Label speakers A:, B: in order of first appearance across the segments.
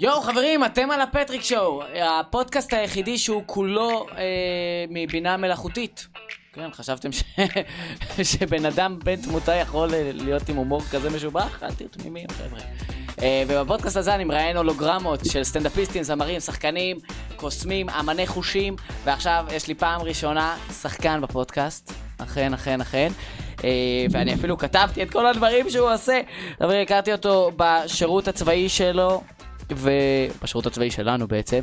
A: יואו, חברים, אתם על הפטריק שואו, הפודקאסט היחידי שהוא כולו אה, מבינה מלאכותית. כן, חשבתם ש... שבן אדם בן תמותה יכול אה, להיות עם הומור כזה משובח? אל תהיו תמימים, חבר'ה. אה, ובפודקאסט הזה אני מראיין הולוגרמות של סטנדאפיסטים, זמרים, שחקנים, קוסמים, אמני חושים, ועכשיו יש לי פעם ראשונה שחקן בפודקאסט. אכן, אכן, אכן. אה, ואני אפילו כתבתי את כל הדברים שהוא עושה. חברים, הכרתי אותו בשירות הצבאי שלו, ובשירות הצבאי שלנו בעצם,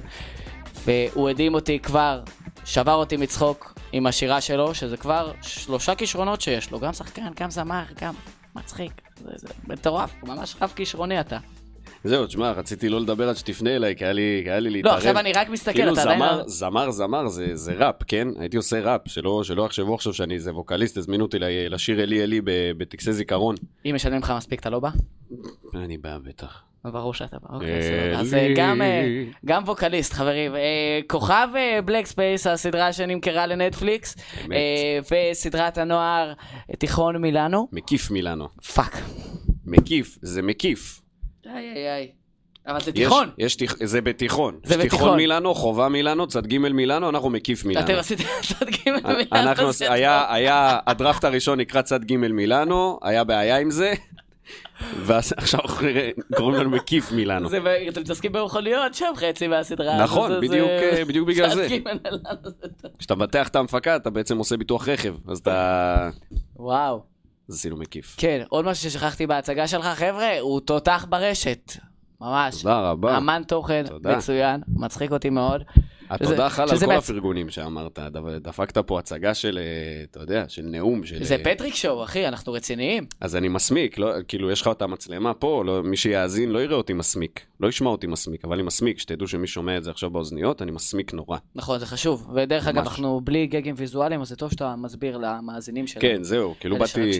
A: והוא הדהים אותי כבר, שבר אותי מצחוק עם השירה שלו, שזה כבר שלושה כישרונות שיש לו, גם שחקן, גם זמר, גם מצחיק. זה, זה מטורף, ממש רב כישרוני אתה.
B: זהו, תשמע, רציתי לא לדבר עד שתפנה אליי, כי היה לי, כי היה לי להתערב.
A: לא, עכשיו אני רק מסתכל,
B: כאילו
A: אתה עדיין...
B: זמר,
A: לא-
B: זמר, זמר, זה, זה ראפ, כן? הייתי עושה ראפ, שלא, שלא יחשבו עכשיו שאני איזה ווקליסט, הזמינו אותי לשיר אלי אלי בטקסי זיכרון.
A: אם משלמים לך מספיק, אתה לא בא?
B: אני בא, בטח.
A: ברור שאתה בא, אוקיי,
B: אלי.
A: בסדר. אז אה, גם, אה, גם ווקאליסט, חברים. אה, כוכב Black Space, הסדרה שנמכרה לנטפליקס. אה, וסדרת הנוער אה, תיכון מילאנו.
B: מקיף מילאנו.
A: fuck.
B: מקיף, זה מקיף.
A: איי איי איי. אבל זה
B: יש-
A: תיכון.
B: יש, תיכ- זה בתיכון.
A: זה
B: יש
A: בתיכון.
B: תיכון מילאנו, חובה מילאנו, צד ג' מילאנו, אנחנו מקיף מילאנו.
A: אתם עשיתם צד ג' מילאנו.
B: אנחנו, היה. היה, הדראפט הראשון נקרא צד ג' מילאנו, היה בעיה עם זה, ועכשיו אנחנו נראה- קוראים לנו מקיף מילאנו.
A: אתם מתעסקים במכוניות שם חצי מהסדרה.
B: נכון, בדיוק, אה, בדיוק בגלל זה. כשאתה מבטח את ההנפקה, אתה בעצם עושה ביטוח רכב, אז אתה...
A: וואו.
B: אז עשינו מקיף.
A: כן, עוד משהו ששכחתי בהצגה שלך, חבר'ה, הוא תותח ברשת. ממש.
B: תודה רבה.
A: אמן תוכן,
B: תודה.
A: מצוין, מצחיק אותי מאוד.
B: התודה חל על כל
A: בעצ-
B: הפרגונים שאמרת. דפ- דפקת פה הצגה של, אה, אתה יודע, של נאום. של...
A: זה
B: אה,
A: פטריק שואו, אחי, אנחנו רציניים.
B: אז אני מסמיק, לא, כאילו יש לך את המצלמה פה, לא, מי שיאזין לא יראה אותי מסמיק, לא ישמע אותי מסמיק, אבל אני מסמיק, שתדעו שמי שומע את זה עכשיו באוזניות, אני מסמיק נורא.
A: נכון, זה חשוב. ודרך אגב. אנחנו בלי גגים ויזואליים, אז זה טוב שאתה מסביר למאזינים שלנו.
B: כן, זהו, כאילו באתי.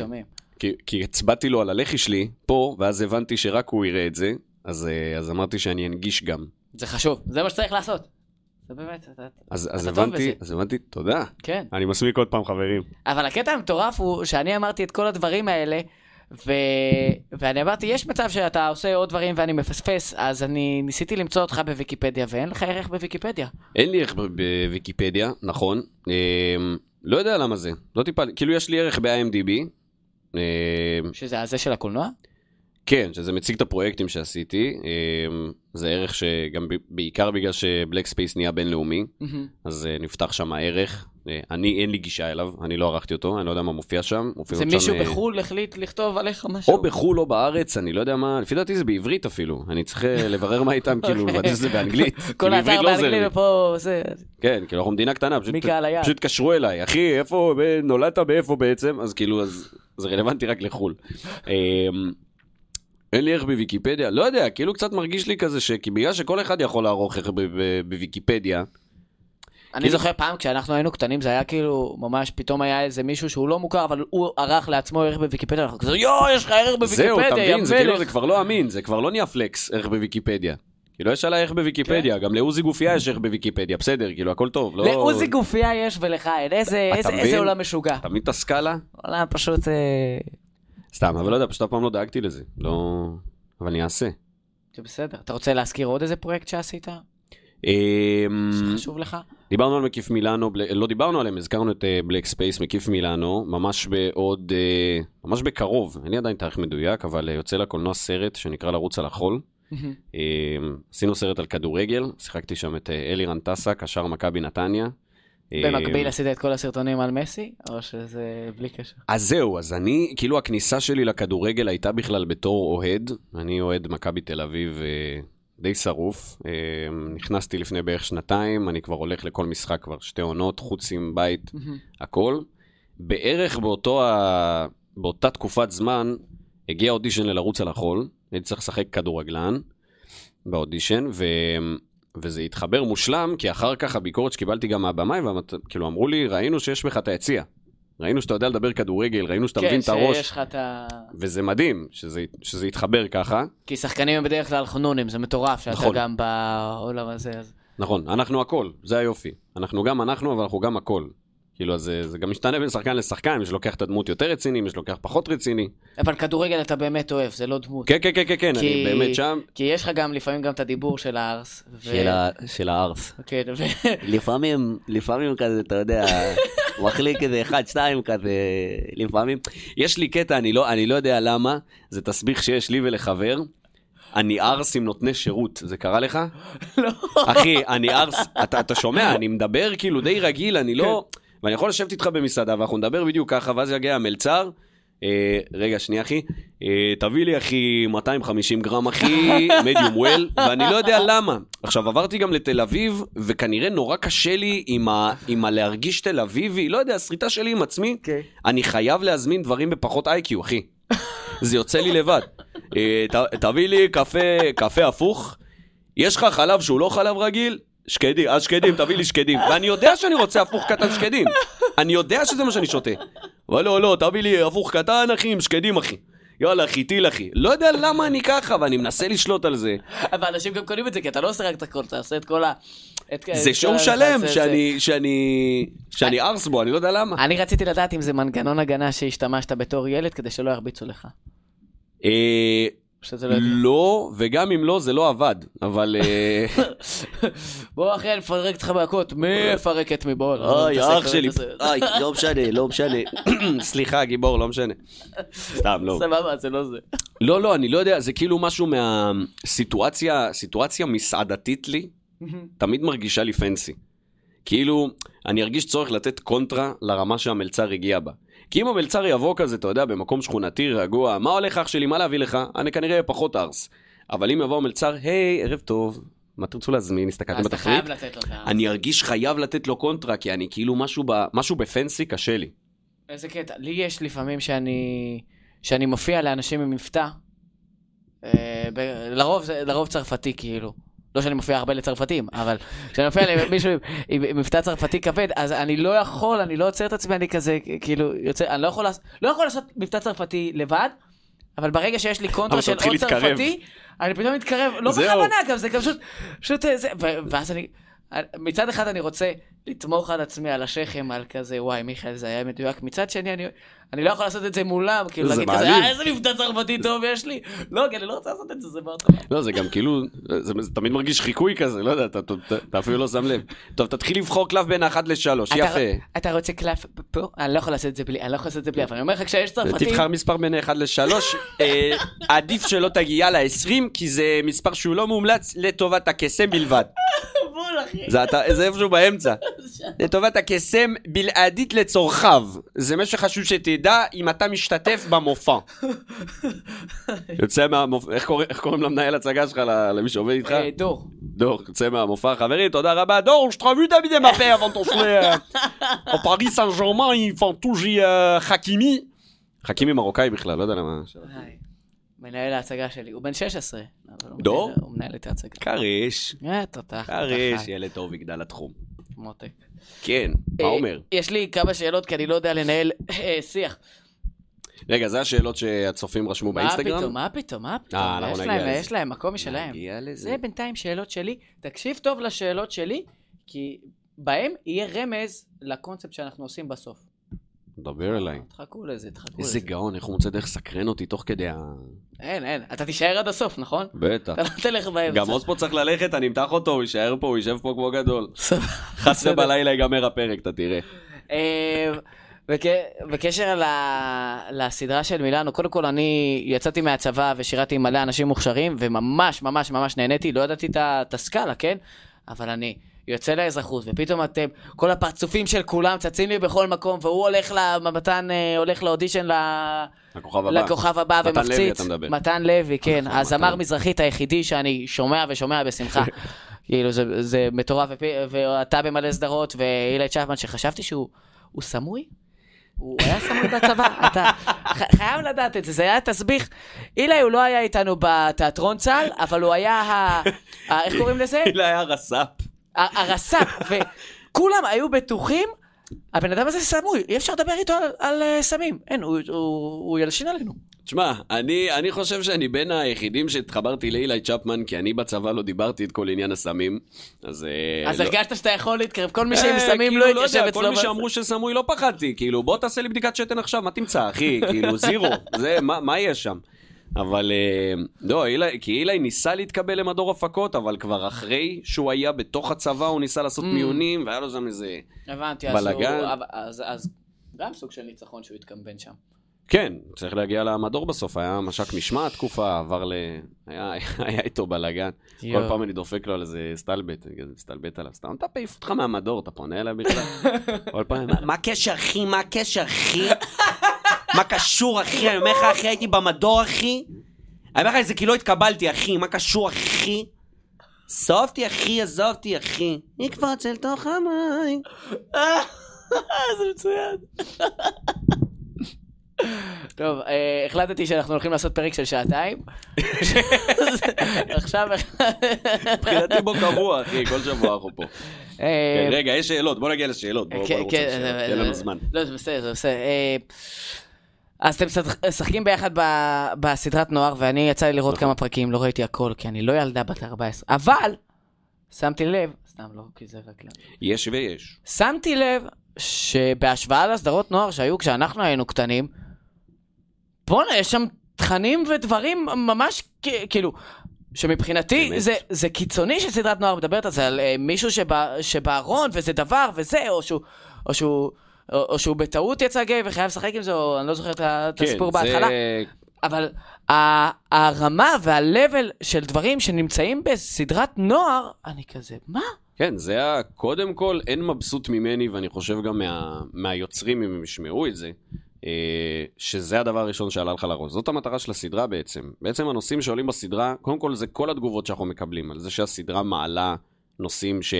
B: כי, כי הצבעתי לו על הלחי שלי פה, ואז הבנתי שרק הוא יראה את זה, אז, אה, אז אמרתי שאני אנגיש גם.
A: זה חשוב, זה מה שצריך לעשות. זה באמת, אתה-
B: אז, אז
A: אתה טוב
B: הבנתי,
A: בזה.
B: אז הבנתי, תודה.
A: כן.
B: אני מסמיק עוד פעם חברים.
A: אבל הקטע המטורף הוא שאני אמרתי את כל הדברים האלה, ו... ואני אמרתי, יש מצב שאתה עושה עוד דברים ואני מפספס, אז אני ניסיתי למצוא אותך בוויקיפדיה, ואין לך ערך בוויקיפדיה.
B: אין לי ערך בוויקיפדיה, נכון. אמ, לא יודע למה זה. לא טיפה, כאילו יש לי ערך ב-IMDb. אמ,
A: שזה הזה של הקולנוע?
B: כן, שזה מציג את הפרויקטים שעשיתי. אמ, זה ערך שגם בעיקר בגלל ש Black Space נהיה בינלאומי, אז אה, נפתח שם הערך. אה, אני, אין לי גישה אליו, אני לא ערכתי אותו, אני לא יודע מה מופיע שם.
A: זה
B: שם,
A: מישהו
B: אה,
A: בחו"ל החליט לכתוב עליך משהו?
B: או בחו"ל או בארץ, אני לא יודע מה, לפי דעתי זה בעברית אפילו. אני צריך לברר מה איתם, כאילו,
A: אוקיי.
B: לוודא שזה באנגלית.
A: כל
B: כי בעברית
A: האתר
B: לא
A: באנגלית
B: לי.
A: ופה זה...
B: כן, כאילו אנחנו מדינה קטנה, פשוט, התקשרו אליי, אחי, איפה, נולדת באיפה בעצם? אז כאילו, אז זה רלוונטי רק לחו"ל. אין לי ערך בוויקיפדיה, לא יודע, כאילו קצת מרגיש לי כזה, שכי בגלל שכל אחד יכול לערוך ערך בוויקיפדיה,
A: אני זוכר פעם כשאנחנו היינו קטנים זה היה כאילו ממש פתאום היה איזה מישהו שהוא לא מוכר אבל הוא ערך לעצמו ערך בוויקיפדיה אנחנו כזה יואו יש לך ערך
B: זהו, אתה
A: בוויקיפדיה
B: מבין, זה כאילו. זה כבר לא אמין, זה כבר לא נהיה פלקס ערך בוויקיפדיה. כאילו יש עליי ערך בוויקיפדיה, גם לעוזי גופיה יש ערך בוויקיפדיה, בסדר, כאילו הכל טוב, לא...
A: כן. לעוזי גופייה יש ולך אין? איזה עולם משוגע.
B: אתה מבין את הסקאלה?
A: עולם פשוט אה,
B: סתם, אבל לא יודע, פשוט אף פעם לא דאגתי לזה, לא... אבל אני אעשה.
A: זה בסדר אתה רוצה להזכיר עוד איזה פרויקט שעשית
B: אמ,
A: שחשוב לך
B: דיברנו על מקיף מילאנו, לא דיברנו עליהם, הזכרנו את Black Space, מקיף מילאנו, ממש בעוד, אה, ממש בקרוב, אין לי עדיין תאריך מדויק, אבל אה, יוצא לקולנוע סרט שנקרא לרוץ על החול. אה, עשינו סרט על כדורגל, שיחקתי שם את אה, אלירן טסה, קשר מכבי נתניה. אה,
A: במקביל עשית את כל הסרטונים על מסי או שזה בלי קשר.
B: אז זהו, אז אני, כאילו הכניסה שלי לכדורגל הייתה בכלל בתור אוהד. אני אוהד מכבי תל אביב אה, די שרוף. אה, נכנסתי לפני בערך שנתיים, אני כבר הולך לכל משחק כבר שתי עונות, חוץ עם בית, הכל. בערך באותו ה... באותה תקופת זמן הגיע אודישן ללרוץ על החול, הייתי צריך לשחק כדורגלן באודישן, ו... וזה התחבר מושלם, כי אחר כך הביקורת שקיבלתי גם מהבמאי, כאילו אמרו לי, ראינו שיש בך את היציע. ראינו שאתה יודע לדבר כדורגל, ראינו שאתה מבין את
A: כן
B: הראש,
A: שיש לך את ה...
B: וזה מדהים שזה, שזה יתחבר ככה.
A: כי שחקנים הם בדרך כלל חנונים זה מטורף שאתה
B: נכון.
A: גם בעולם הזה. אז-
B: נכון, אנחנו הכל, זה היופי. אנחנו גם אנחנו, אבל אנחנו גם הכל. כאילו, אז זה, זה גם משתנה בין שחקן לשחקן, מי שלוקח את הדמות יותר רציני, מי שלוקח פחות רציני.
A: אבל כדורגל אתה באמת אוהב, זה לא דמות.
B: כן, כן, כן, כן, כן, אני באמת שם.
A: כי יש לך גם לפעמים גם את הדיבור של הארס. ו-
C: של הארס.
A: כן, ו-
C: לפעמים, לפעמים כזה, אתה יודע, מחליק איזה אחד, שתיים כזה, לפעמים.
B: יש לי קטע, אני לא, אני לא יודע למה, זה תסביך שיש לי ולחבר. אני ארס עם נותני שירות, זה קרה לך?
A: לא.
B: אחי, אני ארס, אתה, אתה שומע, אני מדבר כאילו די רגיל, אני לא... ואני יכול לשבת איתך במסעדה ואנחנו נדבר בדיוק ככה, ואז יגיע המלצר. אה, רגע, שנייה אחי, אה, תביא לי אחי 250 גרם אחי, מדיום וויל, ואני לא יודע למה. עכשיו עברתי גם לתל אביב, וכנראה נורא קשה לי עם, ה, עם הלהרגיש תל אביבי, לא יודע, הסריטה שלי עם עצמי,
A: אוקיי.
B: אני חייב להזמין דברים בפחות איי-קיו, אחי. זה יוצא לי לבד. אה, ת, תביא לי קפה, קפה הפוך, יש לך חלב שהוא לא חלב רגיל? שקדים, אז שקדים, תביא לי שקדים. ואני יודע שאני רוצה הפוך קטן שקדים. אני יודע שזה מה שאני שותה. אבל לא, לא, תביא לי הפוך קטן, אחי, עם שקדים, אחי. יאללה, אחי, טיל, אחי. לא יודע למה אני ככה, ואני מנסה לשלוט על זה.
A: אבל אנשים גם קונים את זה, כי אתה לא עושה רק את הכל, אתה עושה את כל ה... את-
B: זה שואו
A: ה-
B: שלם שאני, שאני, שאני ארס בו, אני לא יודע למה.
A: אני רציתי לדעת אם זה מנגנון הגנה שהשתמשת בתור ילד כדי שלא ירביצו לך. לא...
B: לא, וגם אם לא, זה לא עבד. אבל... אה,
A: בוא אחי, אני אפרק אותך בהכות. מי יפרק את מי? בוא. לא
C: אוי, אח שלי. אוי, לא משנה, לא משנה.
B: סליחה, גיבור, לא משנה. סתם, לא.
A: סבבה, זה לא זה.
B: לא, לא, אני לא יודע, זה כאילו משהו מהסיטואציה, סיטואציה מסעדתית לי, תמיד מרגישה לי פנסי. כאילו, אני ארגיש צורך לתת קונטרה לרמה שהמלצר הגיע בה. כי אם המלצר יבוא כזה, אתה יודע, במקום שכונתי רגוע, מה הולך אח שלי, מה להביא לך? אני כנראה אהיה פחות ארס. אבל אם יבוא המלצר, היי, ערב טוב, מה תרצו להזמין? הסתכלתם בתפריט? אני ארגיש חייב לתת לו קונטרה, כי אני כאילו משהו, ב, משהו בפנסי קשה לי.
A: איזה קטע. לי יש לפעמים שאני... שאני מופיע לאנשים עם מבטא. אה, ב- לרוב לרוב צרפתי כאילו. לא שאני מופיע הרבה לצרפתים, אבל כשאני מופיע למישהו עם, עם, עם מבטא צרפתי כבד, אז אני לא יכול, אני לא עוצר את עצמי, אני כזה, כאילו, יוצא, אני לא יכול, לא יכול לעשות מבטא צרפתי לבד, אבל ברגע שיש לי קונטרה של עוד
B: להתקרב.
A: צרפתי, אני פתאום מתקרב, לא. בכוונה גם, זה גם פשוט, פשוט אה, זה, ואז אני, מצד אחד אני רוצה לתמוך על עצמי, על השכם, על כזה, וואי, מיכאל, זה היה מדויק. מצד שני, אני, אני לא יכול לעשות את זה מולם, כאילו, להגיד כזה,
B: מעליב.
A: אה, איזה מבטא צרפתי טוב יש לי. לא, כי אני לא רוצה לעשות את זה, זה מאוד טוב.
B: לא, זה גם כאילו, זה, זה תמיד מרגיש חיקוי כזה, לא יודע, אתה, אתה, אתה אפילו לא שם לב. טוב, תתחיל לבחור קלף בין האחת לשלוש,
A: אתה-
B: יפה.
A: אתה רוצה קלף פה? אני לא יכול לעשות את זה בלי, אני לא יכול לעשות את זה בלי, אבל אני אומר לך, כשיש צרפתים...
B: תבחר מספר בין 1 ל-3, עדיף שלא תגיע ל-20, כי זה מספר שהוא לא מומלץ לטובת הקסם בלבד.
A: בול, אחי.
B: זה, אתה, זה איפשהו באמצע. לטובת הקסם בלעדית לצורכיו. זה מה שחשוב שתדע אם אתה משתתף במופע. יוצא מהמופע, איך, קורא, איך קוראים למנהל הצגה שלך, למי שעובד איתך?
A: אה, דור.
B: דור, יוצא מהמופע, חברים, תודה רבה. דור, ton choix. Au Paris Saint-Germain, ils font tout j'ai euh, חכימי. חכימי מרוקאי בכלל, לא יודע למה.
A: מנהל ההצגה שלי, הוא בן 16. אבל הוא
B: דור?
A: הוא מנהל את ההצגה.
B: קריש.
A: אה, תותח. תותח.
B: ילד טוב, יגדל לתחום.
A: מותק.
B: כן, מה
A: אה,
B: אומר?
A: יש לי כמה שאלות, כי אני לא יודע לנהל אה, שיח.
B: רגע, זה השאלות שהצופים רשמו
A: מה
B: באינסטגרם?
A: פתאום, מה פתאום, מה פתאום?
B: אה, אנחנו
A: יש
B: נגיע
A: להם,
B: לזה.
A: יש להם מקום משלהם.
B: נגיע לזה.
A: זה בינתיים שאלות שלי. תקשיב טוב לשאלות שלי, כי בהם יהיה רמז לקונספט שאנחנו עושים בסוף.
B: דבר אליי.
A: תחכו לזה, תחכו
B: איזה
A: לזה.
B: גאון, איך הוא מוצא דרך סקרן אותי תוך כדי ה...
A: אין, אין, אתה תישאר עד הסוף, נכון?
B: בטח.
A: אתה לא תלך באמצע.
B: גם עוז פה צריך ללכת, אני אמתח אותו, הוא יישאר פה, הוא יישב פה כמו גדול. 11 בלילה ייגמר הפרק, אתה תראה.
A: אה, בק- בקשר לסדרה של מילאנו, קודם כל אני יצאתי מהצבא ושירתי עם מלא אנשים מוכשרים, וממש ממש ממש נהניתי, לא ידעתי את הסקאלה, כן? אבל אני יוצא לאזרחות, ופתאום אתם, כל הפרצופים של כולם צצים לי בכל מקום, והוא הולך למתן, אה, הולך לאודישן ל-
B: הכוכב הבא.
A: לכוכב הבא
B: מתן לוי,
A: ומפציץ.
B: אתה מדבר.
A: מתן לוי, כן.
B: נכון,
A: הזמר
B: מתן.
A: מזרחית היחידי שאני שומע ושומע בשמחה. כאילו, זה, זה מטורף, ופ- ואתה במלא סדרות, ואילי צ'פמן, שחשבתי שהוא הוא סמוי? הוא היה סמוי בצבא, אתה חייב לדעת את זה, זה היה תסביך. אילי הוא לא היה איתנו בתיאטרון צה"ל, אבל הוא היה ה... איך קוראים לזה?
B: אילי היה רס"פ.
A: הרס"פ, וכולם היו בטוחים הבן אדם הזה סמוי, אי אפשר לדבר איתו על, על אה, סמים. אין, הוא, הוא, הוא ילשין עלינו.
B: תשמע, אני, אני חושב שאני בין היחידים שהתחברתי לאילי צ'פמן, כי אני בצבא לא דיברתי את כל עניין הסמים, אז... אה,
A: אז
B: לא-
A: הרגשת שאתה יכול להתקרב, כל מי
B: אה,
A: שעם סמים
B: כאילו,
A: לא
B: יודע,
A: יתיישב אצלו.
B: כל מי שאמרו שסמוי לא פחדתי, כאילו, בוא תעשה לי בדיקת שתן עכשיו, מה תמצא, אחי? כאילו, זירו, זה, מה, מה יש שם? אבל אה, לא, אילי, כי אילי ניסה להתקבל למדור הפקות, אבל כבר אחרי שהוא היה בתוך הצבא, הוא ניסה לעשות
A: Mm.
B: מיונים, והיה לו שם איזה...
A: הבנתי,
B: בלאגן.
A: אבל- אז, אז גם סוג של ניצחון שהוא התקמבן שם.
B: כן, צריך להגיע למדור בסוף, היה מש"ק משמעת תקופה, עבר ל... היה, היה איתו בלאגן. כל. פעם אני דופק לו על איזה סטלבט, מסתלבט עליו, סתם אתה פעיף אותך מהמדור, אתה פונה אליי בכלל? כל פעם, "מה-
C: מה הקשר, אחי? מה הקשר, אחי? מה קשור, אחי? אני אומר לך, אחי, הייתי במדור, אחי. אני אומר לך, זה כי לא התקבלתי, אחי. מה קשור, אחי? עזוב אותי, אחי, עזוב אותי, אחי. נקפוץ אל תוך המים.
A: זה מצוין. טוב, אה, החלטתי שאנחנו הולכים לעשות פרק של שעתיים. עכשיו...
B: מבחינתי בו קבוע, אחי, כל שבוע אנחנו פה.
A: אה,
B: כן, רגע, יש שאלות, בוא נגיע לשאלות, בוא
A: כן,
B: נרוץ
A: כן,
B: על שאלות,
A: זה-
B: אין לנו זמן.
A: לא, זה בסדר, זה בסדר. אז אתם משחק- משחקים ביחד ב- בסדרת נוער, ואני יצא לי לראות
B: נכון.
A: כמה פרקים, לא ראיתי הכל, כי אני לא ילדה בת 14. אבל, שמתי לב, סתם לא, כי זה רק... ל-
B: יש ויש.
A: שמתי לב שבהשוואה לסדרות נוער שהיו כשאנחנו היינו קטנים, בואנה, יש שם תכנים ודברים ממש כאילו, שמבחינתי
B: באמת.
A: זה, זה קיצוני שסדרת נוער מדברת על זה, על אה, מישהו שבא- שבארון וזה דבר וזה, או שהוא, או שהוא, או, או שהוא בטעות יצא גיי וחייב לשחק עם זה, או אני לא זוכר את ה- את
B: כן,
A: הסיפור
B: זה-
A: בהתחלה. אבל ה- הרמה וה-level של דברים שנמצאים בסדרת נוער, אני כזה, מה?
B: כן, זה היה, קודם כל, אין מבסוט ממני, ואני חושב גם מה, מהיוצרים, אם הם ישמעו את זה, אה, שזה הדבר הראשון שעלה לך לראש. זאת המטרה של הסדרה בעצם. בעצם הנושאים שעולים בסדרה, קודם כל זה כל התגובות שאנחנו מקבלים, על זה שהסדרה מעלה נושאים ש...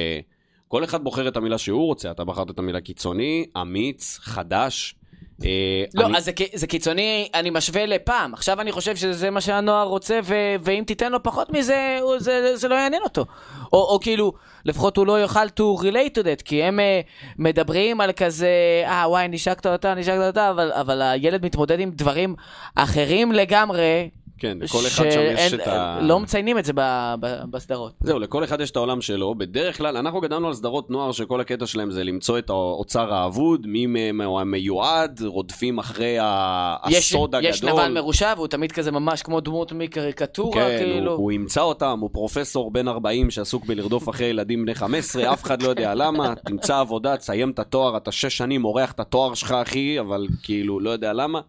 B: כל אחד בוחר את המילה שהוא רוצה, אתה בחרת את המילה קיצוני, אמיץ, חדש. אה,
A: לא,
B: אני-
A: אז זה, קיצוני, אני משווה לפעם. עכשיו אני חושב שזה מה שהנוער רוצה, ו- ואם תיתן לו פחות מזה, הוא- זה, זה לא יעניין אותו. או, או כאילו, לפחות הוא לא יוכל to relate to that, כי הם uh, מדברים על כזה, אה, וואי, נשקת אותה, נשקת אותה, אבל, אבל הילד מתמודד עם דברים אחרים לגמרי,
B: כן, לכל אחד שם יש את ה...
A: לא מציינים את זה ב- ב- בסדרות.
B: זהו, לכל אחד יש את העולם שלו. בדרך כלל, אנחנו גדלנו על סדרות נוער שכל הקטע שלהם זה למצוא את האוצר האבוד, מי מהם הוא המיועד, רודפים אחרי ה-
A: יש,
B: הסוד הגדול.
A: יש נבל מרושע, והוא תמיד כזה ממש כמו דמות מקריקטורה,
B: כן,
A: כאילו.
B: הוא, הוא ימצא אותם, הוא פרופסור בן 40 שעסוק בלרדוף אחרי ילדים בני 15, אף אחד לא יודע למה, תמצא עבודה, תסיים את התואר, אתה שש שנים מורח את התואר שלך, אחי, אבל כאילו, לא יודע למה.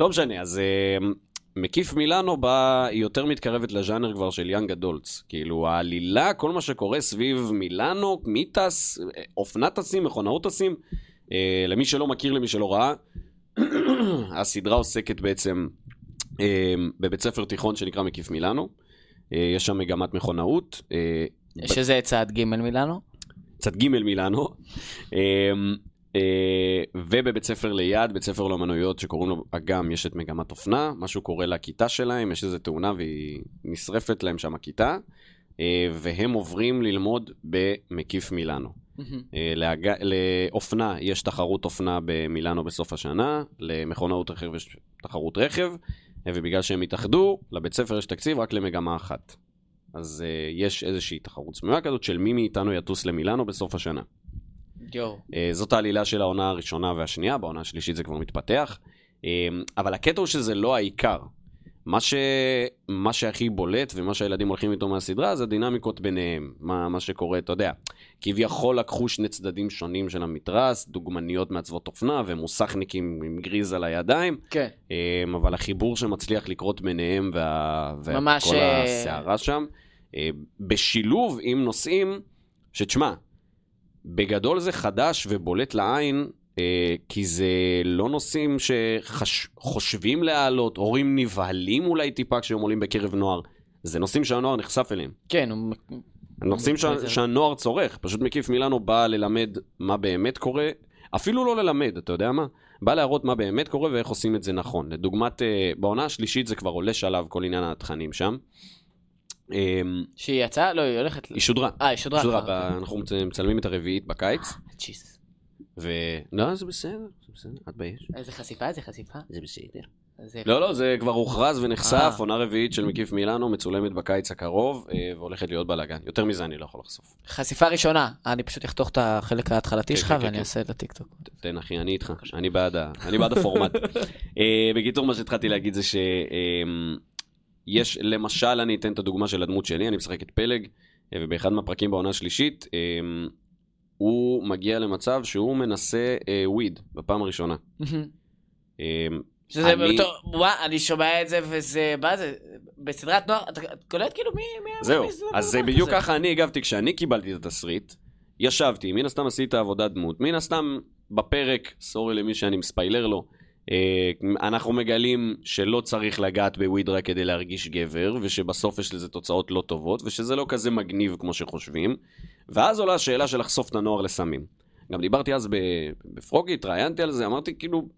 B: לא משנה, אז אה, מקיף מילאנו בא, היא יותר מתקרבת לז'אנר כבר של יאנג אדולטס. כאילו, העלילה, כל מה שקורה סביב מילאנו, מי טס, אה, אופנת טסים, מכונאות טסים. אה, למי שלא מכיר, למי שלא ראה, הסדרה עוסקת בעצם אה, בבית ספר תיכון שנקרא מקיף מילאנו. אה, יש שם מגמת מכונאות. אה,
A: שזה צעד ג' מילאנו.
B: צד ג' מילאנו. אה, ובבית ספר ליד, בית ספר לאמנויות שקוראים לו אגם, יש את מגמת אופנה, משהו קורה לכיתה שלהם, יש איזו תאונה והיא נשרפת להם שם הכיתה, אה, והם עוברים ללמוד במקיף מילאנו. אה, להג... לאופנה יש תחרות אופנה במילאנו בסוף השנה, למכונאות רכב יש תחרות רכב, ובגלל שהם התאחדו, לבית ספר יש תקציב רק למגמה אחת. אז uh, יש איזושהי תחרות סמויה כזאת של מי מאיתנו יטוס למילאנו בסוף השנה. Uh, זאת העלילה של העונה הראשונה והשנייה, בעונה השלישית זה כבר מתפתח. Uh, אבל הקטע הוא שזה לא העיקר. מה, ש... מה שהכי בולט ומה שהילדים הולכים איתו מהסדרה זה הדינמיקות ביניהם. מה, מה שקורה, אתה יודע, כביכול לקחו שני צדדים שונים של המתרס, דוגמניות מעצבות אופנה ומוסכניקים עם גריז על הידיים,
A: כן.
B: אמ, אבל החיבור שמצליח לקרות ביניהם וה... וכל
A: אה,
B: הסערה שם, אה, בשילוב עם נושאים שתשמע, בגדול זה חדש ובולט לעין, אה, כי זה לא נושאים שחושבים להעלות, הורים נבהלים אולי טיפה כשהם עולים בקרב נוער. זה נושאים שהנוער נחשף אליהם.
A: כן, הוא...
B: נושאים
A: זה-
B: שהנוער צורך. פשוט מקיף מילאנו בא ללמד מה באמת קורה, אפילו לא ללמד, אתה יודע מה? בא להראות מה באמת קורה ואיך עושים את זה נכון. לדוגמת, אה, בעונה השלישית זה כבר עולה שלב, כל עניין התכנים שם. אה,
A: שהיא יצאה? לא, היא הולכת...
B: היא שודרה.
A: אה, היא שודרה.
B: שודרה,
A: כבר,
B: ב- אנחנו מצ- מצלמים את הרביעית בקיץ,
A: אוקיי. ג'יז.
B: ו... לא, זה בסדר, זה בסדר, את באש.
A: איזה חשיפה, איזה חשיפה.
C: זה בסדר.
B: לא, לא, זה כבר הוכרז ונחשף,
A: אה.
B: עונה רביעית של מקיף מילאנו, מצולמת בקיץ הקרוב, אה, והולכת להיות בלאגן. יותר מזה אני לא יכול לחשוף.
A: חשיפה ראשונה. אני פשוט אחתוך את החלק ההתחלתי
B: כן,
A: שלך
B: כן, כן,
A: ואני. אעשה את הטיקטוק.
B: תן אחי, אני איתך, אני בעד, הפורמט. אה, בקיצור, מה שהתחלתי להגיד זה שיש, למשל, אני אתן את הדוגמה של הדמות שלי, אני משחק את פלג, אה, ובאחד מהפרקים בעונה השלישית, אה, הוא מגיע למצב שהוא מנסה אה, וויד בפעם הראשונה. אה,
A: שזה
B: אני-
A: באותו, וואו, אני שומע את זה וזה, מה זה, בסדרת נוער, אתה קולט כאילו מי, מי,
B: זהו,
A: מי זה
B: אז זה בדיוק
A: הזה?
B: ככה אני הגבתי כשאני קיבלתי את התסריט. ישבתי, מן הסתם עשית עבודת דמות, מן הסתם בפרק, סורי למי שאני מספיילר לו, אה, אנחנו מגלים שלא צריך לגעת בווידרה כדי להרגיש גבר, ושבסוף יש לזה תוצאות לא טובות, ושזה לא כזה מגניב כמו שחושבים. ואז עולה השאלה של לחשוף את הנוער לסמים. גם דיברתי אז בפרוגי, התראיינתי על זה, אמרתי כאילו,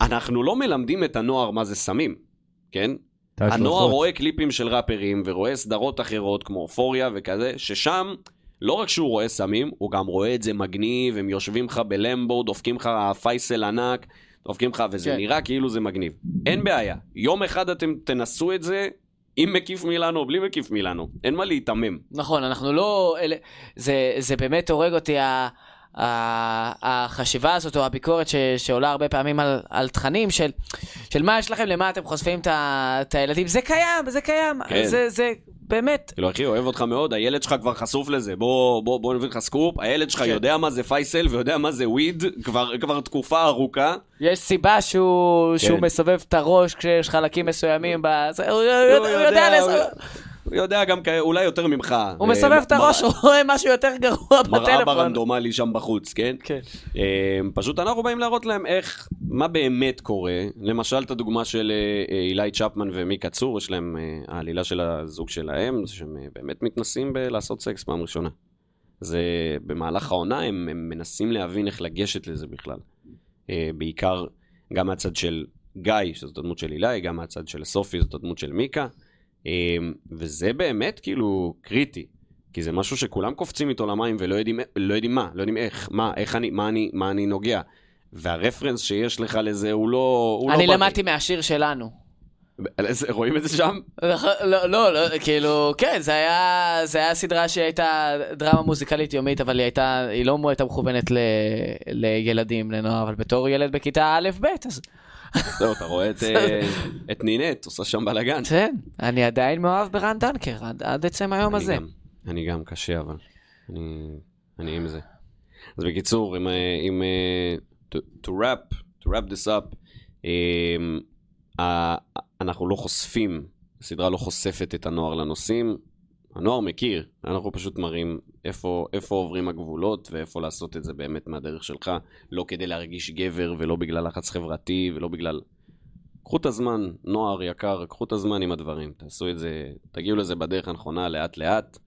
B: אנחנו לא מלמדים את הנוער מה זה סמים, כן? הנוער רואה קליפים של ראפרים ורואה סדרות אחרות כמו אופוריה וכזה, ששם לא רק שהוא רואה סמים, הוא גם רואה את זה מגניב, הם יושבים לך בלמבו, דופקים לך פייסל ענק, דופקים לך, וזה
A: כן.
B: נראה כאילו זה מגניב. אין בעיה, יום אחד אתם תנסו את זה עם מקיף מילאנו או בלי מקיף מילאנו, אין מה להיתמם.
A: נכון, אנחנו לא... אלה, זה, זה באמת הורג אותי, ה, ה, החשיבה הזאת, או הביקורת ש, שעולה הרבה פעמים על, על תכנים של, של מה יש לכם, למה אתם חושפים את, את הילדים. זה קיים, זה קיים.
B: כן.
A: זה, זה באמת...
B: כאילו, אחי, אוהב אותך מאוד, הילד שלך כבר חשוף לזה, בוא, בוא, בוא נביא לך סקופ, הילד שלך
A: כן.
B: יודע מה זה פייסל ויודע מה זה weed, כבר, כבר תקופה ארוכה.
A: יש סיבה שהוא,
B: כן.
A: שהוא מסובב את הראש כשיש חלקים מסוימים ב... זה- הוא,
B: הוא
A: יודע, הוא יודע לסובב.
B: הוא יודע גם אולי יותר ממך.
A: הוא מסובב את הראש, הוא רואה משהו יותר גרוע
B: מראה
A: בטלפון.
B: ברנדומלי שם בחוץ, כן?
A: כן.
B: אה, פשוט אנחנו באים להראות להם איך, מה באמת קורה. למשל, את הדוגמה של אה, אה, אילי צ'פמן ומיקה צור, יש להם, אה, העלילה של הזוג שלהם, שהם אה, באמת מתנסים בלעשות סקס פעם ראשונה. זה במהלך העונה, הם, הם מנסים להבין איך לגשת לזה בכלל. אה, בעיקר גם מהצד של גיא, שזאת הדמות של אילי, גם מהצד של סופי, זאת הדמות של מיקה. אה, וזה באמת כאילו קריטי. כי זה משהו שכולם קופצים איתו למים ולא יודעים, לא יודעים מה, לא יודעים איך, מה, איך אני, מה אני, מה אני נוגע. והרפרנס שיש לך לזה הוא לא... הוא
A: אני
B: לא
A: למדתי מהשיר שלנו.
B: בריא. רואים את זה שם?
A: לא, לא, לא, כאילו, כן, זה היה, זה היה סדרה שהייתה דרמה מוזיקלית יומית, אבל היא הייתה, היא לא הייתה מכוונת ל, לילדים, לנוער, אבל בתור ילד בכיתה א'-ב', אז
B: זהו, אתה רואה את, אה, נינט, עושה שם בלאגן.
A: כן, אני עדיין מאוהב ברן דנקר, עד, עצם היום הזה.
B: אני גם קשה, אבל אני, עם זה. אז בקיצור, עם, אה, אה, to, wrap, to wrap this up, אנחנו לא חושפים, הסדרה לא חושפת את הנוער לנושאים, הנוער מכיר, אנחנו פשוט מראים איפה, איפה עוברים הגבולות ואיפה לעשות את זה באמת מהדרך שלך, לא כדי להרגיש גבר ולא בגלל לחץ חברתי ולא בגלל... קחו את הזמן, נוער יקר, קחו את הזמן עם הדברים, תעשו את זה, תגיעו לזה בדרך הנכונה לאט לאט,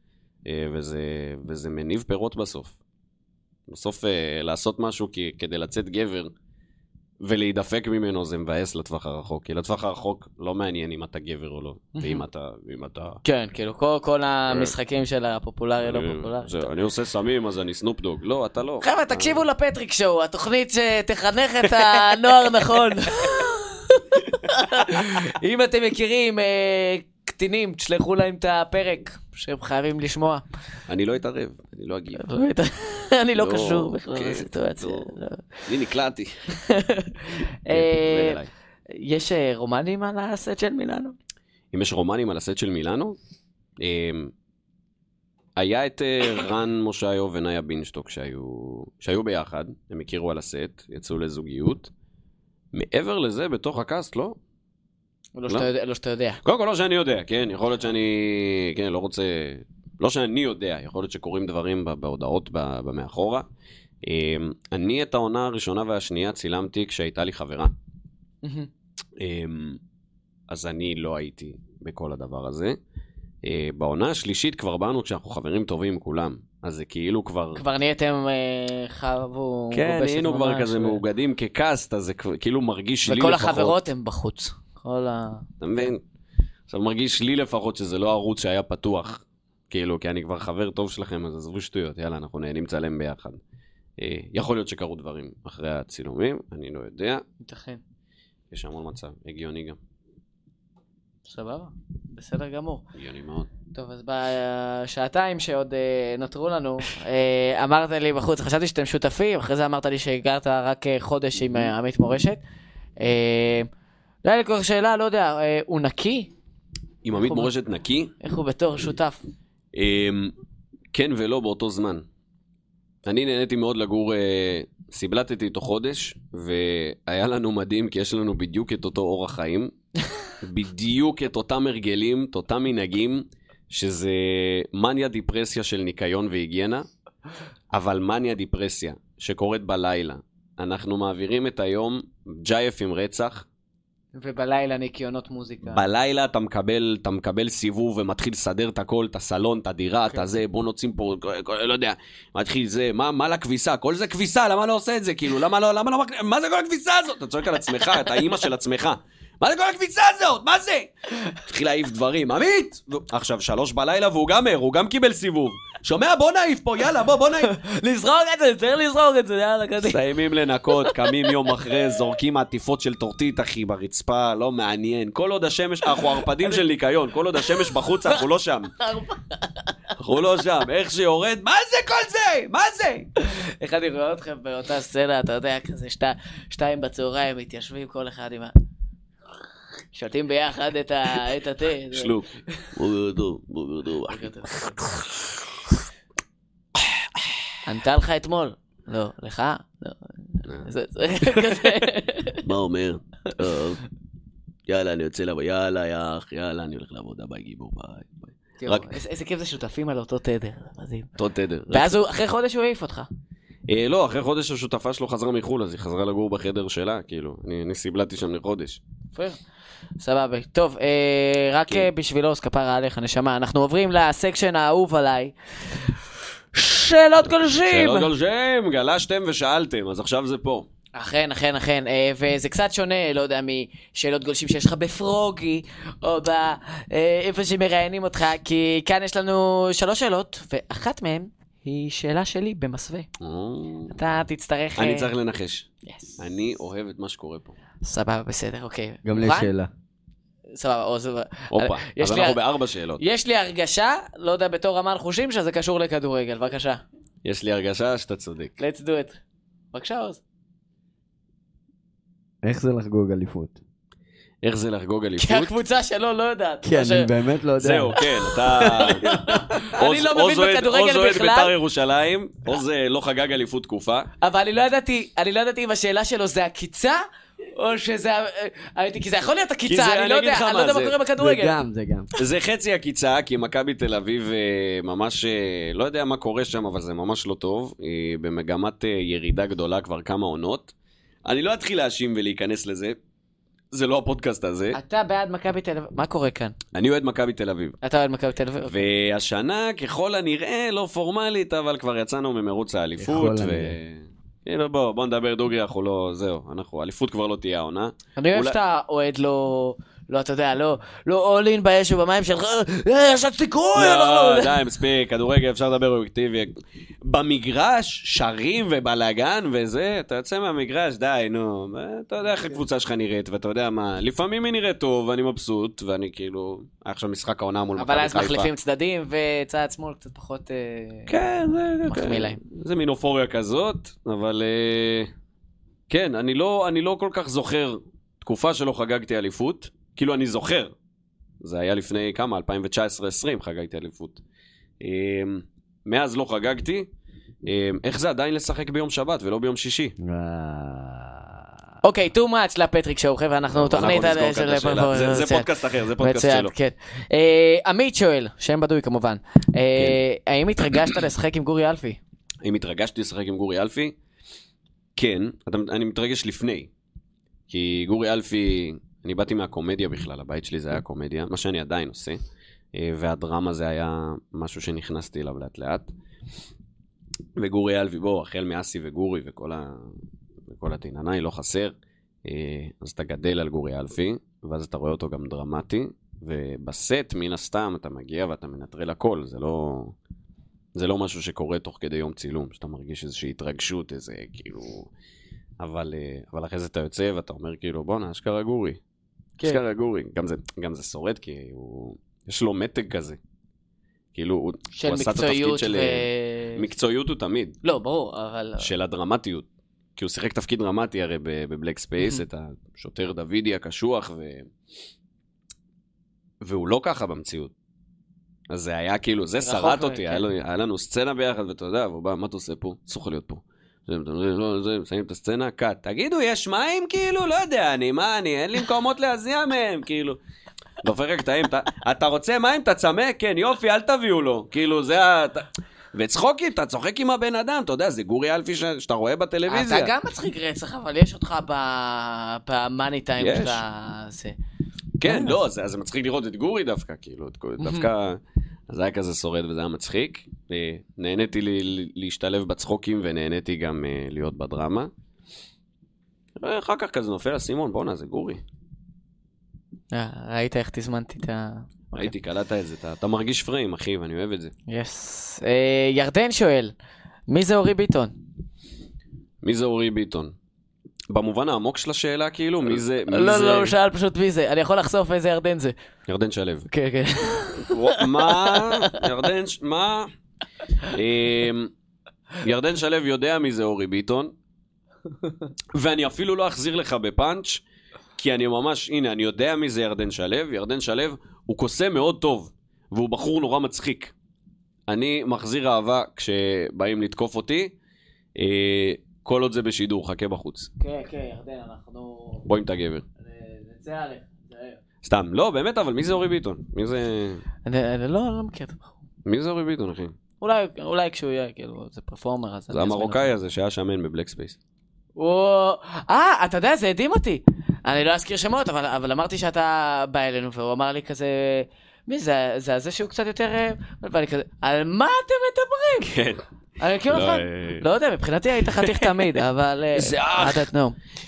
B: אה, וזה, וזה מניב פירות בסוף. בסוף אה, לעשות משהו כדי לצאת גבר ולהידפק ממנו זה מבאס לטווח הרחוק, כי לטווח הרחוק לא מעניין אם אתה גבר או לא, ואם אתה, ואם אתה...
A: כן, כאילו, כל, כל המשחקים של הפופולרי, לא פופולרי.
B: אה, זה, אני עושה סמים אז אני סנופ דוג, לא, אתה לא.
A: חבר'ה, תקשיבו לפטריק שואו, התוכנית שתחנך את הנוער נכון. אם אתם מכירים אה, קטינים, תשלחו להם את הפרק שהם חייבים לשמוע.
B: אני לא אתערב, אני לא אגיב.
A: אני לא
B: לא,
A: קשור בכלל
B: כן,
A: לסיטואציה.
B: לא.
A: לא.
B: אני נקלעתי.
A: אה,
B: אליי.
A: יש אה, רומנים על הסט של מילאנו?
B: אם יש רומנים על הסט של מילאנו, אמ, היה את אה, רן מושיו ונאיה בינשטוק שהיו, שהיו ביחד, הם הכירו על הסט, יצאו לזוגיות. מעבר לזה, בתוך הקאסט, לא.
A: לא שאתה יודע- לא שאתה יודע.
B: קודם כל, לא שאני יודע, כן? יכול להיות שאני, כן, לא רוצה... לא שאני יודע, יכול להיות שקורים דברים בהודעות במאחורה. אמ, אני את העונה הראשונה והשנייה צילמתי כשהייתה לי חברה. אמ, אז אני לא הייתי בכל הדבר הזה. אה, בעונה השלישית כבר באנו כשאנחנו חברים טובים כולם. אז זה כאילו כבר...
A: כבר נהייתם אה, חבו...
B: כן,
A: גובשת
B: היינו כבר כזה מאוגדים כקאסט, אז זה כאילו מרגיש לי
A: וכל
B: לפחות.
A: החברות הם בחוץ. כל ה...
B: אתה מבין? עכשיו מרגיש לי לפחות שזה לא ערוץ שהיה פתוח. כאילו, כי אני כבר חבר טוב שלכם, אז עזבו שטויות, יאללה, אנחנו נהנים לצלם ביחד. אה, יכול להיות שקרו דברים אחרי הצילומים, אני לא יודע.
A: ייתכן.
B: יש המון מצב, הגיוני גם.
A: סבבה, בסדר גמור.
B: הגיוני מאוד.
A: טוב, אז בשעתיים שעוד אה, נותרו לנו, אה, אמרת לי בחוץ, חשבתי שאתם שותפים, אחרי זה אמרת לי שהגרת רק אה, חודש עם אה, עמית מורשת. אה, לא היה לי כל כך שאלה, לא יודע, אה, הוא נקי?
B: עם עמית מורשת נקי,
A: איך הוא בתור שותף?
B: אמ, כן ולא באותו זמן. אני נהניתי מאוד לגור, אה, סיבלטתי איתו חודש, והיה לנו מדהים, כי יש לנו בדיוק את אותו אורח חיים, בדיוק את אותם הרגלים, את אותם מנהגים, שזה מניה דיפרסיה של ניקיון והיגיינה, אבל מניה דיפרסיה שקורית בלילה. אנחנו מעבירים את היום ג'ייף עם רצח,
A: ובלילה ניקיונות מוזיקה.
B: בלילה אתה מקבל, אתה מקבל סיבוב ומתחיל לסדר את הכל, את הסלון, את הדירה, את
A: כן.
B: הזה, בוא נוציא פה, לא יודע, מתחיל זה, מה, מה לכביסה? כל זה כביסה, למה לא עושה את זה? כאילו, למה לא, למה לא? מה זה כל הכביסה הזאת? אתה צועק על עצמך, אתה אימא של עצמך. מה זה כל הכביסה הזאת? מה זה? התחיל להעיף דברים, עמית! עכשיו, שלוש בלילה והוא גם ער, הוא גם קיבל סיבוב. שומע? בוא נעיף פה, יאללה, בוא, בוא נעיף.
A: לזרוק את זה, צריך לזרוק את זה, יאללה, קדימה.
B: מסיימים לנקות, קמים יום אחרי, זורקים עטיפות של טורטית, אחי, ברצפה, לא מעניין. כל עוד השמש, אנחנו ערפדים של ניקיון, כל עוד השמש בחוץ, אנחנו לא שם. אנחנו לא שם. איך שיורד, מה זה כל זה? מה זה?
A: איך אני רואה אתכם באותה סצנה, אתה יודע, כזה שתי- שתיים בצהריים, מתיישבים כל אחד עם ה... שותים ביחד את התה.
B: שלוק. בוקר טוב, בוקר טוב.
A: ענתה לך אתמול? לא, לך? לא. כזה.
B: מה אומר? טוב. יאללה, אני יוצא לעבוד, יאללה, יא אח, יאללה, אני הולך לעבודה, ביי גיבור, ביי. רק-
A: איזה- איזה כיף זה שותפים על אותו תדר, מדהים.
B: אותו תדר.
A: ואז הוא, אחרי חודש הוא העיף אותך.
B: אה, לא, אחרי חודש השותפה שלו חזרה מחו"ל, אז היא חזרה לגור בחדר שלה, כאילו. אני אני סיבלתי שם לחודש.
A: סבבה. טוב, אה, רק
B: כן.
A: בשבילו, אז כפרה עליך, נשמה. אנחנו עוברים לסקשן האהוב עליי. שאלות גולשים!
B: שאלות גולשים, גלשתם ושאלתם, אז עכשיו זה פה.
A: אכן, אכן, אכן, אה, וזה קצת שונה, לא יודע, משאלות גולשים שיש לך בפרוגי, או באיפה שמראיינים אותך, כי כאן יש לנו שלוש שאלות, ואחת מהן היא שאלה שלי במסווה. אתה תצטרך...
B: אני
A: אה,
B: צריך לנחש.
A: yes.
B: אני אוהב את מה שקורה פה.
A: סבבה, בסדר, אוקיי.
D: גם לי? שאלה.
A: סבבה, או סבבה.
B: הופה,
A: יש
B: אז
A: לי-
B: אנחנו בארבע שאלות.
A: יש לי הרגשה, לא יודע, בתור אמן חושים, שזה קשור לכדורגל, בבקשה.
B: יש לי הרגשה שאתה צודק.
A: let's do it. בבקשה, עוז.
D: איך זה לחגוג אליפות?
B: איך זה לחגוג
A: כי
B: אליפות?
A: הקבוצה שלו לא יודעת.
D: כי
A: ש-
D: אני באמת לא יודע.
B: זהו, כן, אתה...
A: אני לא מבין בכדורגל
B: עוז אוהד
A: בכלל.
B: בית"ר ירושלים, עוז אה, לא חגג אליפות תקופה.
A: אבל אני לא ידעתי, אני לא ידעתי אם השאלה שלו זה עקיצה, או שזה... ה- הייתי, כי זה יכול להיות
B: כי
A: עקיצה,
B: זה-
A: אני
B: אני
A: לא
B: אגיד
A: יודע,
B: לך
A: אני
B: מה
A: לא יודע
B: זה.
A: מה קורה
D: זה
A: בכדורגל.
D: גם, זה גם.
B: זה חצי עקיצה, כי מכבי תל אביב אה, ממש, אה, לא יודע מה קורה שם, אבל זה ממש לא טוב. היא במגמת אה, ירידה גדולה כבר כמה עונות. אני לא אתחיל להאשים ולהיכנס לזה, זה לא הפודקאסט הזה.
A: אתה בעד מכבי תל אביב, מה קורה כאן?
B: אני אוהד מכבי תל אביב.
A: אתה אוהד מכבי תל אביב?
B: והשנה, ככל הנראה, לא פורמלית, אבל כבר יצאנו ממרוץ האליפות.
D: ככל
B: ו...
D: הנראה.
B: כאילו, בוא, בוא נדבר דוגרי, אנחנו לא, זהו, אנחנו, אליפות כבר לא תהיה העונה.
A: אני אוהב שאתה אוהד לא... לא, אתה יודע, לא, לא all in באש ובמים שלך, אה, יש לך סיכוי,
B: לא,
A: אנחנו...
B: די, מספיק, כדורגל אפשר לדבר אובייקטיבי. במגרש, שרים ובלאגן וזה, אתה יוצא מהמגרש, די, נו. אתה יודע איך הקבוצה שלך נראית, ואתה יודע מה, לפעמים היא נראית טוב, ואני מבסוט, ואני כאילו, היה עכשיו משחק העונה מול מכבי
A: אבל
B: חיפה.
A: אז מחליפים צדדים, וצד שמאל קצת פחות... אה,
B: כן,
A: מחמיא
B: כן.
A: להם.
B: זה מין אופוריה כזאת, אבל אה, כן, אני לא, אני לא כל כך זוכר תקופה שלא חגגתי אליפות. כאילו, אני זוכר. זה היה לפני כמה? 2019-2020 חגגתי אליפות. אה, מאז לא חגגתי. אה, איך זה עדיין לשחק ביום שבת ולא ביום שישי?
D: אה,
A: אוקיי, too much לפטריק שואו, חבר'ה, אנחנו תוכנית על- של...
B: השאלה. זה-. פודקאסט אחר, זה פודקאסט שלו.
A: כן. אה, עמית שואל, שם בדוי כמובן, אה, האם התרגשת לשחק עם גורי אלפי?
B: אם התרגשתי לשחק עם גורי אלפי? כן, אני מתרגש לפני. כי גורי אלפי, אני באתי מהקומדיה בכלל, הבית שלי זה היה קומדיה, מה שאני עדיין עושה. אה, והדרמה זה היה משהו שנכנסתי אליו לאט לאט. וגורי אלפי, בוא, החל מאסי וגורי וכל, ה... וכל התיננאי, לא חסר. אה, אז אתה גדל על גורי אלפי, ואז אתה רואה אותו גם דרמטי, ובסט, מן הסתם, אתה מגיע ואתה מנטרל הכל, זה לא... זה לא משהו שקורה תוך כדי יום צילום, שאתה מרגיש איזושהי התרגשות, איזה כאילו... אבל, אה, אבל אחרי זה אתה יוצא ואתה אומר כאילו, בואנה, אשכרה גורי.
A: כן.
B: אשכרה גורי. גם זה, גם זה שורד, כי הוא... יש לו מתג כזה. כאילו, הוא, הוא עשה את התפקיד של...
A: ו...
B: אה, מקצועיות הוא תמיד,
A: לא, ברור, אבל...
B: של הדרמטיות. כי הוא שיחק תפקיד דרמטי הרי ב Black Space,
A: Mhm.
B: את השוטר דוידי הקשוח, ו... והוא לא ככה במציאות. אז זה היה כאילו, זה שרט אותי,
A: כן.
B: היה, לו, היה לנו סצנה ביחד, ואתה יודע, והוא בא, מה אתה עושה פה? אסור לך להיות פה. לא, מסיים את הסצנה, קאט. תגידו, יש מים? כאילו, לא יודע, אני, מה, אני, אין לי מקומות להזיע מהם, כאילו. דופק רק קטעים, אתה, רוצה מים? אתה צמא? כן, יופי, אל תביאו לו. כאילו, זה ה... וצחוקים, אתה צוחק עם הבן אדם, אתה יודע, זה גורי אלפי ש- שאתה רואה בטלוויזיה.
A: אתה גם מצחיק רצח, אבל יש אותך במאני טיים. שאתה...
B: כן, לא, זה, זה מצחיק לראות את גורי דווקא, כאילו, דווקא, זה היה כזה שורד וזה היה מצחיק. אה, נהניתי לי- להשתלב בצחוקים ונהניתי גם אה, להיות בדרמה. אחר כך כזה נופל האסימון, בואנה, זה גורי.
A: אה, ראית איך תזמנתי את ה...
B: ראיתי, קלטת את זה, אתה, אתה מרגיש פריים, אחי, ואני אוהב את זה.
A: יס. אה, ירדן שואל, מי זה אורי ביטון?
B: מי זה אורי ביטון? במובן העמוק של השאלה, כאילו, מי זה... מי
A: לא,
B: זה...
A: לא, הוא שאל פשוט מי זה. אני יכול לחשוף איזה ירדן זה.
B: ירדן שלו.
A: כן, כן.
B: מה? ירדן, ש- מה? אמ, ירדן שלו יודע מי זה אורי ביטון, ואני אפילו לא אחזיר לך בפאנץ', כי אני ממש, הנה, אני יודע מי זה ירדן שלו. ירדן שלו הוא קוסם מאוד טוב, והוא בחור נורא מצחיק. אני מחזיר אהבה כשבאים לתקוף אותי, אה, כל עוד זה בשידור, חכה בחוץ.
A: כן, כן, ירדן, אנחנו...
B: בוא עם את הגבר.
A: נצא עליך.
B: סתם, לא, באמת, אבל מי זה אורי ביטון? מי זה...
A: אני לא לא מכיר את הבחור.
B: מי זה אורי ביטון, אחי?
A: אולי, כשהוא יהיה, כאילו, זה פרפורמר, אז...
B: זה המרוקאי. הזה שהיה שמן ב Black Space.
A: וואו. אה, אתה יודע, זה הדהים אותי. אני לא אזכיר שמות, אבל, אבל אמרתי שאתה בא אלינו, והוא אמר לי כזה, מי זה, זה הזה שהוא קצת יותר... אה, ואני כזה, על מה אתם מדברים?
B: כן.
A: אני מכיר
B: לא,
A: אותך?
B: אה,
A: לא יודע, מבחינתי היית חתיך תמיד, אבל... אה,
B: איזה אח.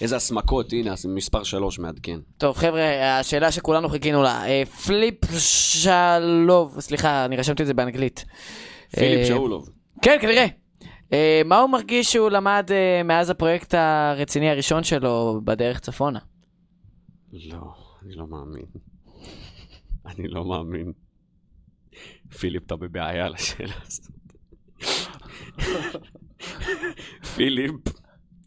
B: איזה הסמכות, הנה, מספר שלוש מעדכן.
A: טוב, חבר'ה, השאלה שכולנו חיכינו לה. אה, פליפ שלוב, סליחה, אני רשמתי את זה באנגלית.
B: פיליפ
A: אה,
B: שאולוב.
A: כן, כנראה. אה, מה הוא מרגיש שהוא למד אה, מאז הפרויקט הרציני הראשון שלו בדרך צפונה?
B: לא, אני לא מאמין. אני לא מאמין. פיליפ, אתה בבעיה על השאלה הזאת. פיליפ,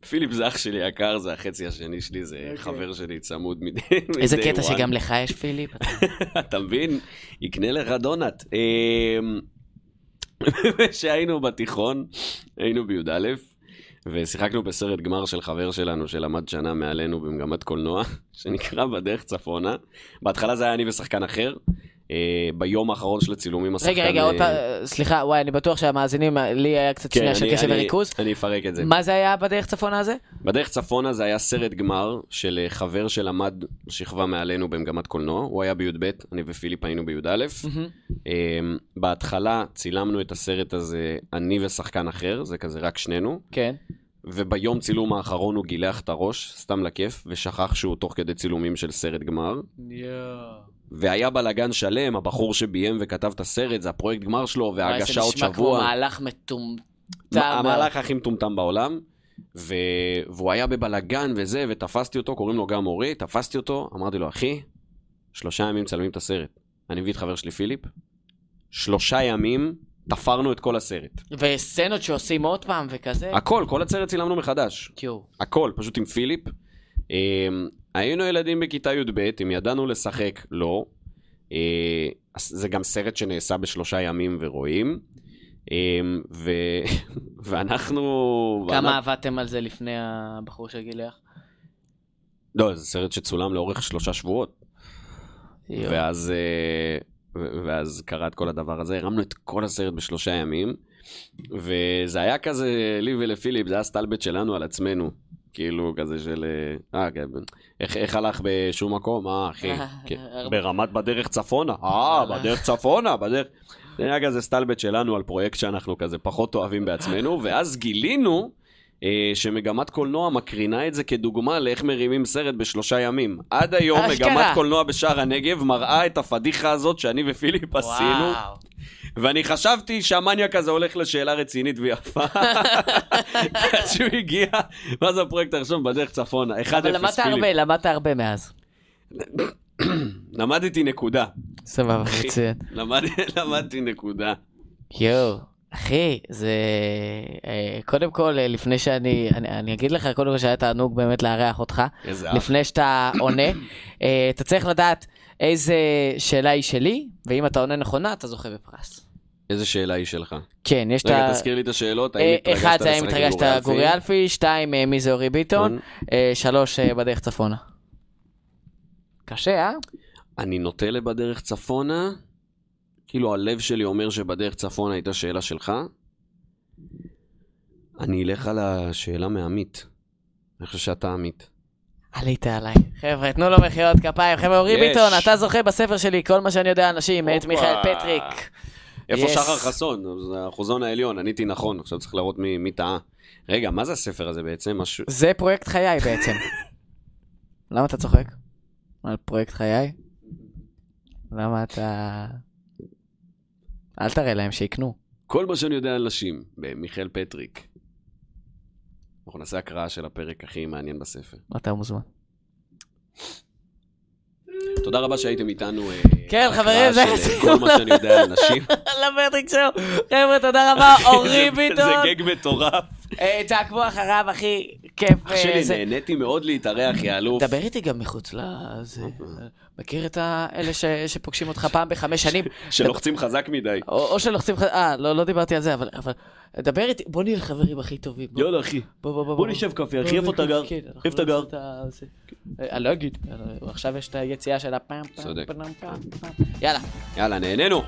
B: פיליפ זה אח שלי יקר, זה החצי השני שלי, זה חבר שלי צמוד מדי
A: איזה
B: מ-day
A: קטע. שגם לך יש, פיליפ?
B: אתה מבין? יקנה לך דונלד. אמ, כשהיינו בתיכון, היינו בי"א, ושיחקנו בסרט גמר של חבר שלנו שלמד שנה מעלינו במגמת קולנוע, שנקרא בדרך צפונה. בהתחלה זה היה אני ושחקן אחר. אה, ביום האחרון של הצילומים השחקן...
A: רגע, רגע,
B: אה,
A: עוד פעם, סליחה, וואי, אני בטוח שהמאזינים, לי היה קצת
B: כן,
A: שנייה של קשב
B: אני-
A: וריכוז.
B: אני אפרק את זה.
A: מה זה היה בדרך צפונה הזה?
B: בדרך צפונה זה היה סרט גמר של אה, חבר שלמד שכבה מעלינו במגמת קולנוע. הוא היה בי"ב, אני ופיליפ היינו בי"א. בהתחלה צילמנו את הסרט הזה, אני ושחקן אחר, זה כזה רק שנינו,
A: כן.
B: וביום צילום האחרון הוא גילח את הראש, סתם לכיף, ושכח שהוא תוך כדי צילומים של סרט גמר. והיה בלאגן שלם, הבחור שביים וכתב את הסרט, זה הפרויקט גמר שלו, וההגשה עוד
A: זה נשמע כמו
B: שבוע.
A: מהלך מטומטם.
B: מה- המהלך הכי מטומטם בעולם. ו... והוא היה בבלאגן וזה, ותפסתי אותו, קוראים לו גם אורי, תפסתי אותו, אמרתי לו, אחי, שלושה ימים מצלמים את הסרט. אני מביא את חבר שלי פיליפ, שלושה ימים תפרנו את כל הסרט.
A: וסצנות שעושים עוד פעם וכזה.
B: הכל, כל הסרט צילמנו מחדש.
A: קיו.
B: הכל, פשוט עם פיליפ. היינו ילדים בכיתה י"ב, אם ידענו לשחק, לא. אה, זה גם סרט שנעשה בשלושה ימים ורואים. אמ, ו... ואנחנו...
A: כמה עבדתם על זה לפני הבחור שגילח?
B: לא, זה סרט שצולם לאורך שלושה שבועות.
A: יואו.
B: ואז, אה, ואז קרה את כל הדבר הזה, הרמנו את כל הסרט בשלושה ימים, וזה היה כזה, לי ולפיליפ, זה היה סטלבט שלנו על עצמנו. כאילו, כזה של... אה, אה, כן, איך, איך הלך בשום מקום? אה, אחי, כן, ברמת בדרך צפונה. אה, בדרך צפונה, בדרך... זה היה כזה סטלבט שלנו על פרויקט שאנחנו כזה פחות אוהבים בעצמנו, ואז גילינו אה, שמגמת קולנוע מקרינה את זה כדוגמה לאיך מרימים סרט בשלושה ימים. עד היום. מגמת קולנוע בשער הנגב מראה את הפדיחה הזאת שאני ופיליפ עשינו. ואני חשבתי שהמניאק הזה הולך לשאלה רצינית ויפה. עד שהוא הגיע, מה זה הפרויקט הראשון? בדרך צפונה. 1-0
A: אבל למדת
B: פיליפ.
A: הרבה, למדת הרבה מאז.
B: למדתי נקודה.
A: סבבה, מצוין.
B: למד- למדתי נקודה.
A: יואו, אחי, זה... אה, קודם כל, אה, לפני שאני... אני, אני אגיד לך, קודם כל שהיה תענוג באמת לארח אותך.
B: איזה אף.
A: לפני שאתה עונה, אה, אתה צריך לדעת איזה שאלה היא שלי, ואם אתה עונה נכונה, אתה זוכה בפרס.
B: איזה שאלה היא שלך?
A: כן, יש את
B: רגע,
A: ה...
B: תזכיר לי את השאלות.
A: אה, אחד זה האם התרגשת
B: גורי
A: אלפי, שתיים, אה, מי זה אורי ביטון,
B: נכון.
A: אה, שלוש, בדרך צפונה. קשה, אה?
B: אני נוטה לבדרך צפונה. כאילו הלב שלי אומר שבדרך צפונה הייתה שאלה שלך. אני אלך על השאלה מעמית. אני חושב שאתה עמית.
A: עלית עליי. חבר'ה, תנו לו מחיאות כפיים. חבר'ה, אורי. ביטון, אתה זוכה בספר שלי, כל מה שאני יודע על אנשים, מאת. מיכאל פטריק.
B: איפה
A: Yes.
B: שחר חסון? זה האחוזון העליון, עניתי נכון, עכשיו צריך להראות מי מי טעה. רגע, מה זה הספר הזה בעצם? משהו...
A: זה פרויקט חיי בעצם. למה אתה צוחק? על פרויקט חיי? למה אתה... אל תראה להם שיקנו.
B: כל מה שאני יודע על נשים, במיכאל פטריק. אנחנו נעשה הקראה של הפרק הכי מעניין בספר.
A: אתה מוזמן.
B: תודה רבה שהייתם איתנו. אה,
A: כן, חברים, זה
B: של, אה,
A: הסיום.
B: כל מה שאני יודע על נשים.
A: על הפטריק שואו. חבר'ה, תודה רבה, אורי ביטון.
B: זה גג מטורף.
A: אה, תעקבו אחריו, אחי. כיף.
B: אח
A: אה,
B: שלי,
A: זה-
B: נהניתי מאוד להתארח, יא אלוף.
A: דבר איתי גם מחוץ לזה. מכיר את האלה שפוגשים אותך פעם בחמש שנים?
B: שלוחצים חזק מדי.
A: או שלוחצים לך... אה, לא לא דיברתי על זה, אבל... דבר איתי, בוא נהיה חברים הכי טובים.
B: יאללה, אחי.
A: בוא, בוא, בוא.
B: בוא נשב קפה, אחי,
A: בוא,
B: איפה אתה גר?
A: כן, אנחנו
B: איפה אתה גר?
A: זה. אה, אני לא אגיד, אה, עכשיו יש את היציאה של הפעם, פעם. פעם, פעם. יאללה.
B: יאללה, נהנינו.